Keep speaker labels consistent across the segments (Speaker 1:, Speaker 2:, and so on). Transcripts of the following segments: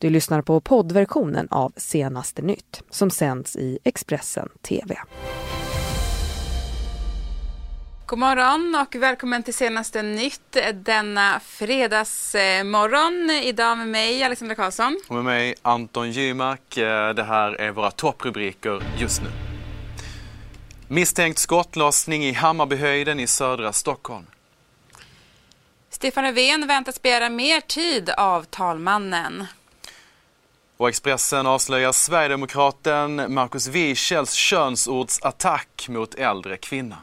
Speaker 1: Du lyssnar på poddversionen av Senaste nytt som sänds i Expressen TV.
Speaker 2: God morgon och välkommen till senaste nytt denna fredagsmorgon. Idag med mig Alexandra Karlsson.
Speaker 3: Och med mig Anton Gymak. Eh, det här är våra topprubriker just nu. Misstänkt skottlossning i Hammarbyhöjden i södra Stockholm.
Speaker 2: Stefan Löfven väntas begära mer tid av talmannen.
Speaker 3: Och Expressen avslöjar Sverigedemokraten Markus Wiechels könsordsattack mot äldre kvinna.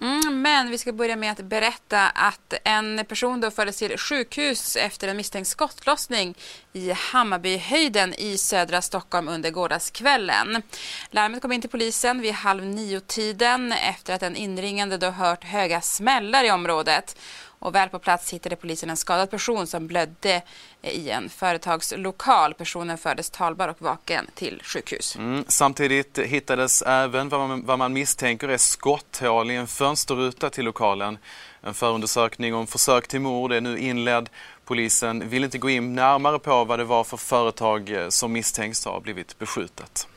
Speaker 2: Mm, men vi ska börja med att berätta att en person då fördes till sjukhus efter en misstänkt skottlossning i Hammarbyhöjden i södra Stockholm under gårdagskvällen. Larmet kom in till polisen vid halv nio-tiden efter att en inringande då hört höga smällar i området. Och väl på plats hittade polisen en skadad person som blödde eh, i en företagslokal. Personen fördes talbar och vaken till sjukhus.
Speaker 3: Mm. Samtidigt hittades även vad man, vad man misstänker är skotthål i en fönsterruta till lokalen. En förundersökning om försök till mord är nu inledd. Polisen vill inte gå in närmare på vad det var för företag eh, som misstänks ha blivit beskjutet.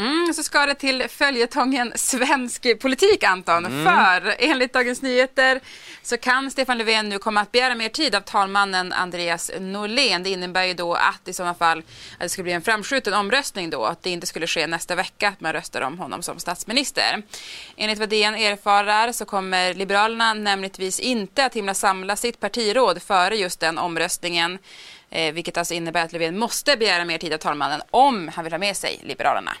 Speaker 2: Mm, så ska det till följetongen svensk politik, Anton. Mm. För enligt Dagens Nyheter så kan Stefan Löfven nu komma att begära mer tid av talmannen Andreas Norlén. Det innebär ju då att i sådana fall att det skulle bli en framskjuten omröstning då, att det inte skulle ske nästa vecka att man röstar om honom som statsminister. Enligt vad DN erfarar så kommer Liberalerna nämligtvis inte att himla samla sitt partiråd före just den omröstningen. Eh, vilket alltså innebär att Löfven måste begära mer tid av talmannen om han vill ha med sig Liberalerna.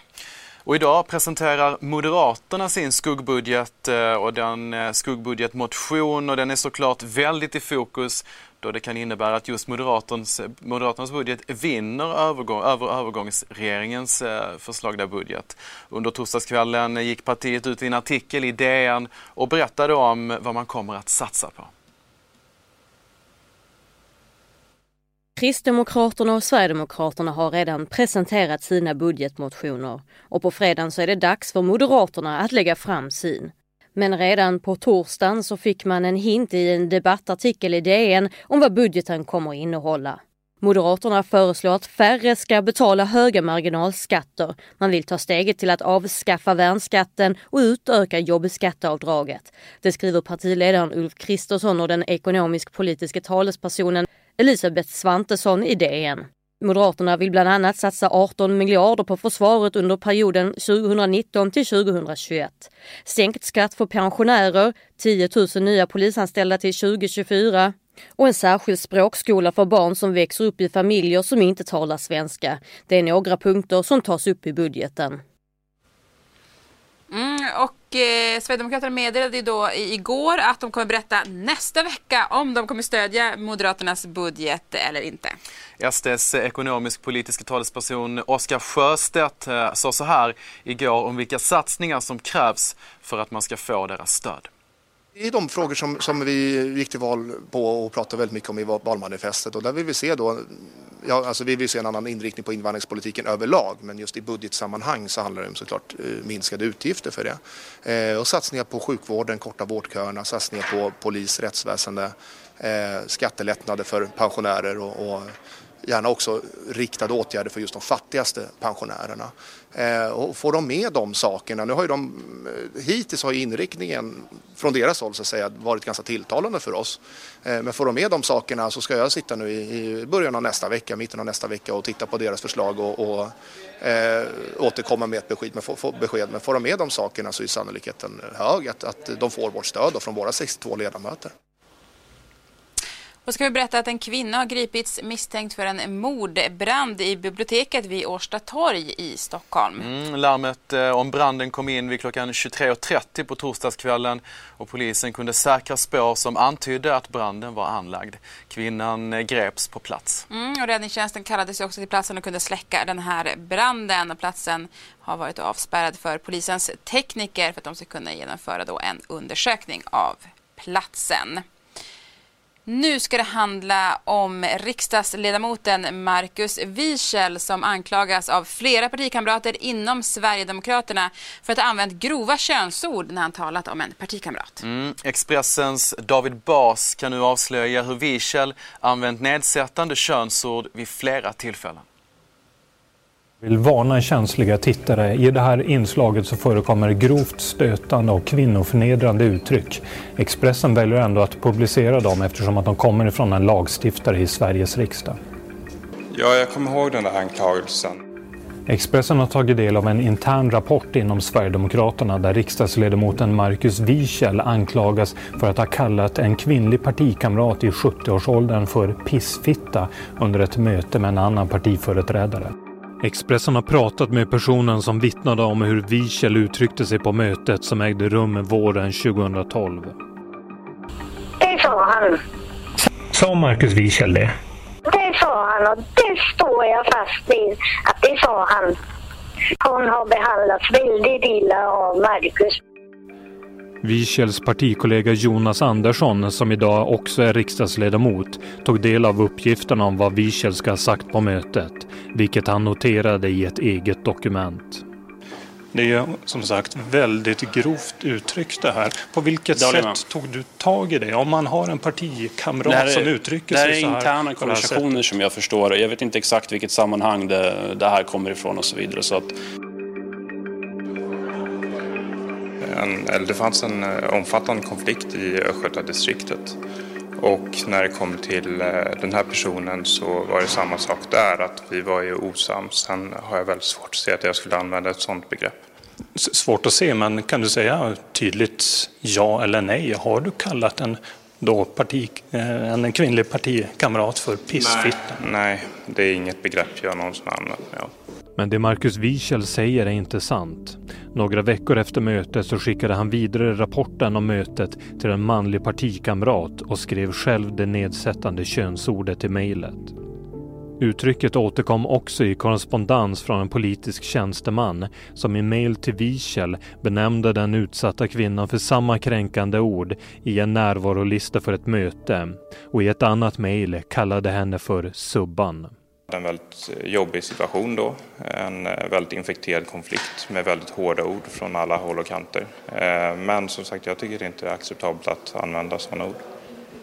Speaker 3: Och idag presenterar Moderaterna sin skuggbudget eh, och den eh, skuggbudgetmotion och den är såklart väldigt i fokus då det kan innebära att just Moderaternas, eh, Moderaternas budget vinner övergång, över övergångsregeringens eh, förslagna budget. Under torsdagskvällen gick partiet ut i en artikel i DN och berättade om vad man kommer att satsa på.
Speaker 1: Kristdemokraterna och Sverigedemokraterna har redan presenterat sina budgetmotioner och på fredagen så är det dags för Moderaterna att lägga fram sin. Men redan på torsdagen så fick man en hint i en debattartikel i DN om vad budgeten kommer att innehålla. Moderaterna föreslår att färre ska betala höga marginalskatter. Man vill ta steget till att avskaffa värnskatten och utöka jobbskatteavdraget. Det skriver partiledaren Ulf Kristersson och den ekonomisk-politiska talespersonen Elisabeth Svantesson i DN. Moderaterna vill bland annat satsa 18 miljarder på försvaret under perioden 2019 till 2021. Sänkt skatt för pensionärer, 10 000 nya polisanställda till 2024 och en särskild språkskola för barn som växer upp i familjer som inte talar svenska. Det är några punkter som tas upp i budgeten.
Speaker 2: Mm, och eh, Sverigedemokraterna meddelade ju då igår att de kommer berätta nästa vecka om de kommer stödja Moderaternas budget eller inte.
Speaker 3: SDs ekonomisk-politiska talesperson Oskar Sjöstedt eh, sa så här igår om vilka satsningar som krävs för att man ska få deras stöd.
Speaker 4: Det är de frågor som, som vi gick till val på och pratade väldigt mycket om i valmanifestet och där vill vi se då, ja, alltså vi vill se en annan inriktning på invandringspolitiken överlag men just i budgetsammanhang så handlar det om såklart eh, minskade utgifter för det. Eh, och satsningar på sjukvården, korta vårdköerna, satsningar på polis, rättsväsende, eh, skattelättnader för pensionärer och, och gärna också riktade åtgärder för just de fattigaste pensionärerna. Eh, och får de med de sakerna, nu har ju de, eh, hittills har inriktningen från deras håll så att säga varit ganska tilltalande för oss. Eh, men får de med de sakerna så ska jag sitta nu i, i början av nästa vecka, mitten av nästa vecka och titta på deras förslag och, och eh, återkomma med ett besked. Men får, få besked. Men får de med de sakerna så är sannolikheten hög att, att de får vårt stöd från våra 62 ledamöter.
Speaker 2: Och ska vi berätta att en kvinna har gripits misstänkt för en mordbrand i biblioteket vid Årsta torg i Stockholm.
Speaker 3: Mm, larmet eh, om branden kom in vid klockan 23.30 på torsdagskvällen och polisen kunde säkra spår som antydde att branden var anlagd. Kvinnan eh, greps på plats.
Speaker 2: Mm, och räddningstjänsten kallades också till platsen och kunde släcka den här branden. Platsen har varit avspärrad för polisens tekniker för att de ska kunna genomföra då en undersökning av platsen. Nu ska det handla om riksdagsledamoten Marcus Wiechel som anklagas av flera partikamrater inom Sverigedemokraterna för att ha använt grova könsord när han talat om en partikamrat.
Speaker 3: Mm. Expressens David Bas kan nu avslöja hur Wiechel använt nedsättande könsord vid flera tillfällen
Speaker 5: vill varna känsliga tittare. I det här inslaget så förekommer grovt stötande och kvinnoförnedrande uttryck. Expressen väljer ändå att publicera dem eftersom att de kommer ifrån en lagstiftare i Sveriges riksdag.
Speaker 6: Ja, jag kommer ihåg den där anklagelsen.
Speaker 5: Expressen har tagit del av en intern rapport inom Sverigedemokraterna där riksdagsledamoten Marcus Wiechel anklagas för att ha kallat en kvinnlig partikamrat i 70-årsåldern för pissfitta under ett möte med en annan partiföreträdare. Expressen har pratat med personen som vittnade om hur Wiechel uttryckte sig på mötet som ägde rum våren 2012.
Speaker 7: Det sa han.
Speaker 5: Sa Marcus Wiechel det?
Speaker 7: Det sa han och det står jag fast vid att det sa han. Hon har behandlats väldigt illa av Marcus.
Speaker 5: Wiechels partikollega Jonas Andersson, som idag också är riksdagsledamot, tog del av uppgifterna om vad Wiechel ska ha sagt på mötet, vilket han noterade i ett eget dokument. Det är som sagt väldigt grovt uttryckt det här. På vilket sätt man. tog du tag i det? Om man har en partikamrat är, som uttrycker sig
Speaker 8: så här. Det här är interna konversationer som jag förstår. Jag vet inte exakt vilket sammanhang det, det här kommer ifrån och så vidare. Så att
Speaker 6: en, det fanns en eh, omfattande konflikt i Östgötadistriktet. Och när det kom till eh, den här personen så var det samma sak där, att vi var ju osams. Sen har jag väldigt svårt att se att jag skulle använda ett sådant begrepp.
Speaker 5: Svårt att se, men kan du säga tydligt ja eller nej? Har du kallat en, då parti, eh, en kvinnlig partikamrat för pissfitta?
Speaker 6: Nej, nej, det är inget begrepp jag någonsin har använt mig av.
Speaker 5: Men det Marcus Wiechel säger är inte sant. Några veckor efter mötet så skickade han vidare rapporten om mötet till en manlig partikamrat och skrev själv det nedsättande könsordet i mejlet. Uttrycket återkom också i korrespondens från en politisk tjänsteman som i mejl till Wiechel benämnde den utsatta kvinnan för samma kränkande ord i en närvarolista för ett möte och i ett annat mejl kallade henne för Subban.
Speaker 6: En väldigt jobbig situation då, en eh, väldigt infekterad konflikt med väldigt hårda ord från alla håll och kanter. Eh, men som sagt, jag tycker det inte är acceptabelt att använda sådana ord.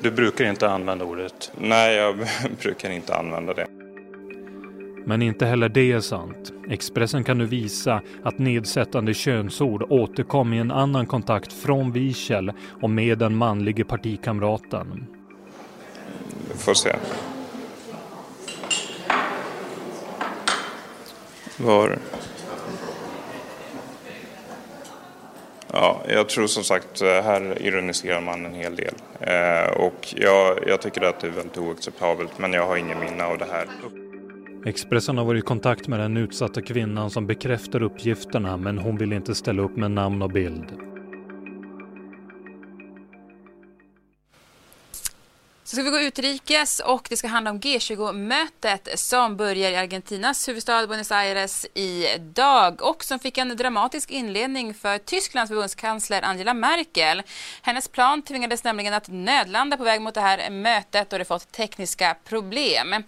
Speaker 5: Du brukar inte använda ordet?
Speaker 6: Nej, jag brukar inte använda det.
Speaker 5: Men inte heller det är sant. Expressen kan nu visa att nedsättande könsord återkom i en annan kontakt från Wiechel och med den manlige partikamraten.
Speaker 6: Vi får se. Var... Ja, jag tror som sagt, eh, här ironiserar man en hel del. Eh, och jag, jag tycker att det är väldigt oacceptabelt, men jag har ingen minne av det här.
Speaker 5: Expressen har varit i kontakt med den utsatta kvinnan som bekräftar uppgifterna, men hon vill inte ställa upp med namn och bild.
Speaker 2: Så ska vi gå utrikes och det ska handla om G20-mötet som börjar i Argentinas huvudstad Buenos Aires idag och som fick en dramatisk inledning för Tysklands förbundskansler Angela Merkel. Hennes plan tvingades nämligen att nödlanda på väg mot det här mötet och det fått tekniska problem.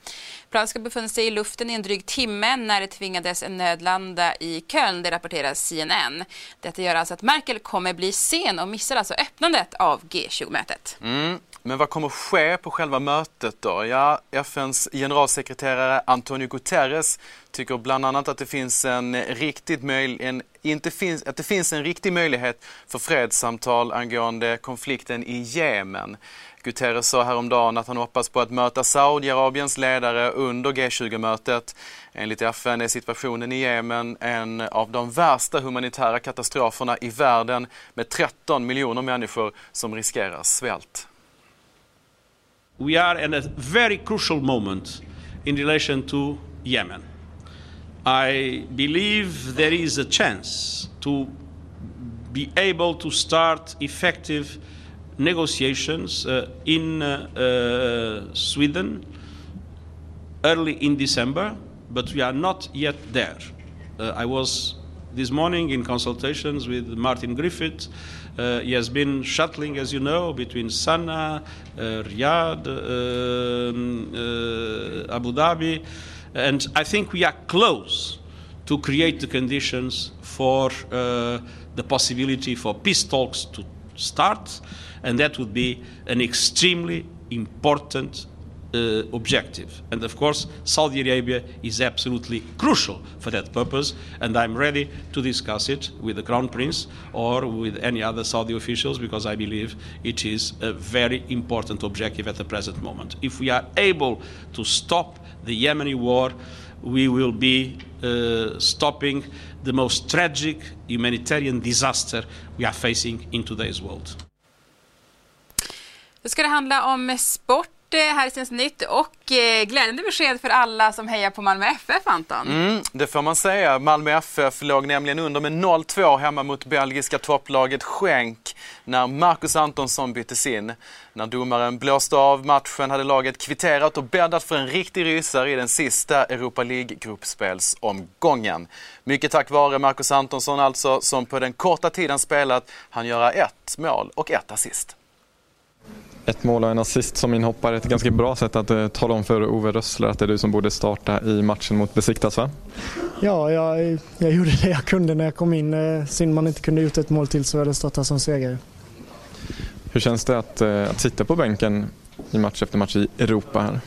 Speaker 2: Planet ska befunnit sig i luften i en dryg timme när det tvingades nödlanda i Köln, det rapporterar CNN. Detta gör alltså att Merkel kommer bli sen och missar alltså öppnandet av G20-mötet.
Speaker 3: Mm. Men vad kommer ske på själva mötet då? Ja, FNs generalsekreterare Antonio Guterres tycker bland annat att det finns en riktigt möj en, inte finns, att det finns en riktig möjlighet för fredssamtal angående konflikten i Jemen. Guterres sa häromdagen att han hoppas på att möta Saudiarabiens ledare under G20-mötet. Enligt FN är situationen i Jemen en av de värsta humanitära katastroferna i världen med 13 miljoner människor som riskerar svält.
Speaker 9: we are at a very crucial moment in relation to Yemen. I believe there is a chance to be able to start effective negotiations uh, in uh, uh, Sweden early in December, but we are not yet there. I was this morning in consultations with Martin Griffith. Uh, he has been shuttling, as you know, between Sanaa, uh, Riyadh, um, uh, Abu Dhabi, and I think we are close to create the conditions for the possibility for peace talks to start, and that would be an extremely important uh, objective. And of course, Saudi Arabia is absolutely crucial for that purpose, and I'm ready to discuss it with the Crown Prince or with any other Saudi officials because I believe it is a very important objective at the present moment. If we are able to stop the Yemeni war, we will be uh, stopping the most tragic humanitarian disaster we are facing in today's world.
Speaker 2: Då ska det handla om sport eh, här i Svensk Nytt och eh, glädjande besked för alla som hejar på Malmö FF, Anton.
Speaker 3: Mm, det får man säga. Malmö FF låg nämligen under med 0-2 hemma mot belgiska topplaget Schenk när Marcus Antonsson byttes in. När domaren blåste av matchen hade laget kvitterat och bäddat för en riktig rysare i den sista Europa League-gruppspelsomgången. Mycket tack vare Marcus Antonsson alltså, som på den korta tiden spelat han göra ett mål och ett assist
Speaker 10: ett mål och en assist som inhoppare. Ett ganska bra sätt att uh, tala om för Ove Rössler att det är du som borde starta i matchen mot Besiktas va?
Speaker 11: Ja, jag, jag gjorde det jag kunde när jag kom in. Uh, synd man inte kunde gjort ett mål till så jag hade här som segrare.
Speaker 10: Hur känns det att, uh, att sitta på bänken i match efter match i Europa här?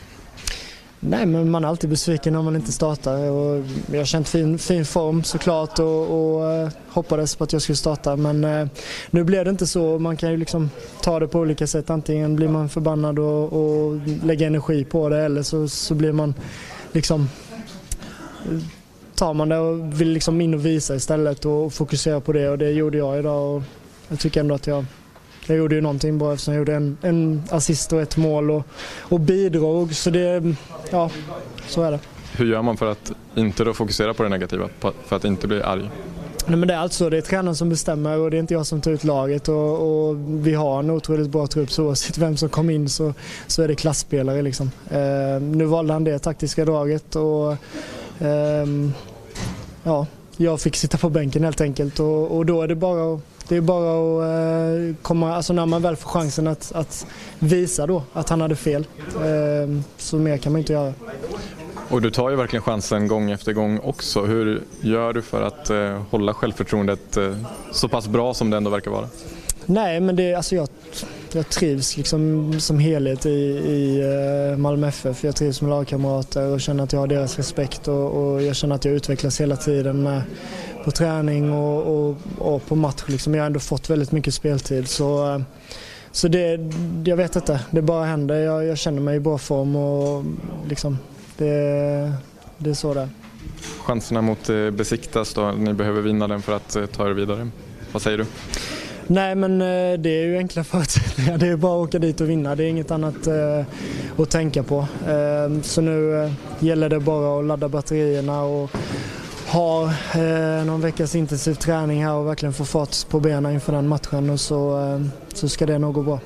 Speaker 11: Nej, men man är alltid besviken när man inte startar. Och jag har känt fin, fin form såklart och, och eh, hoppades på att jag skulle starta. Men eh, nu blev det inte så. Man kan ju liksom ta det på olika sätt. Antingen blir man förbannad och, och lägger energi på det eller så, så blir man liksom tar man det och vill liksom in och visa istället och fokusera på det och det gjorde jag idag. Och jag tycker ändå att jag jag gjorde ju någonting bra eftersom jag gjorde en, en assist och ett mål och, och bidrog. Så det, ja, så är det.
Speaker 10: Hur gör man för att inte då fokusera på det negativa, för att inte bli arg?
Speaker 11: Nej, men det är alltså det är tränaren som bestämmer och det är inte jag som tar ut laget och, och vi har en otroligt bra trupp så oavsett vem som kom in så, så är det klassspelare liksom. Eh, nu valde han det taktiska draget och eh, ja, jag fick sitta på bänken helt enkelt och, och då är det bara att det är bara att eh, komma, alltså när man väl får chansen att, att visa då att han hade fel. Eh, så mer kan man inte göra.
Speaker 10: Och du tar ju verkligen chansen gång efter gång också. Hur gör du för att eh, hålla självförtroendet eh, så pass bra som det ändå verkar vara?
Speaker 11: Nej, men det, alltså jag, jag trivs liksom som helhet i, i eh, Malmö FF. Jag trivs med lagkamrater och känner att jag har deras respekt och, och jag känner att jag utvecklas hela tiden med, på träning och, och, och, på match. Liksom. Jag har ändå fått väldigt mycket speltid. Så, eh, så det, jag vet inte, det bara händer. Jag, jag känner mig i bra form och liksom, det, det är så det är.
Speaker 10: Chanserna mot eh, Besiktas då, ni behöver vinna den för att ta er vidare. Vad säger du?
Speaker 11: Nej men eh, det är ju enkla förutsättningar. Det är bara att åka dit och vinna. Det är inget annat eh, att tänka på. Eh, så nu gäller det bara att ladda batterierna och ha eh, någon veckas intensiv träning här och verkligen få fart på benen inför den matchen och så, eh, så ska det nog gå bra.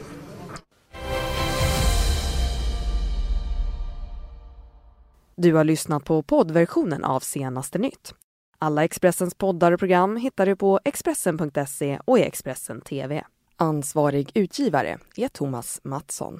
Speaker 12: Du har lyssnat på poddversionen av Senaste nytt. Alla Expressens poddar och program hittar du på Expressen.se och i Expressen TV. Ansvarig utgivare är Thomas Mattsson.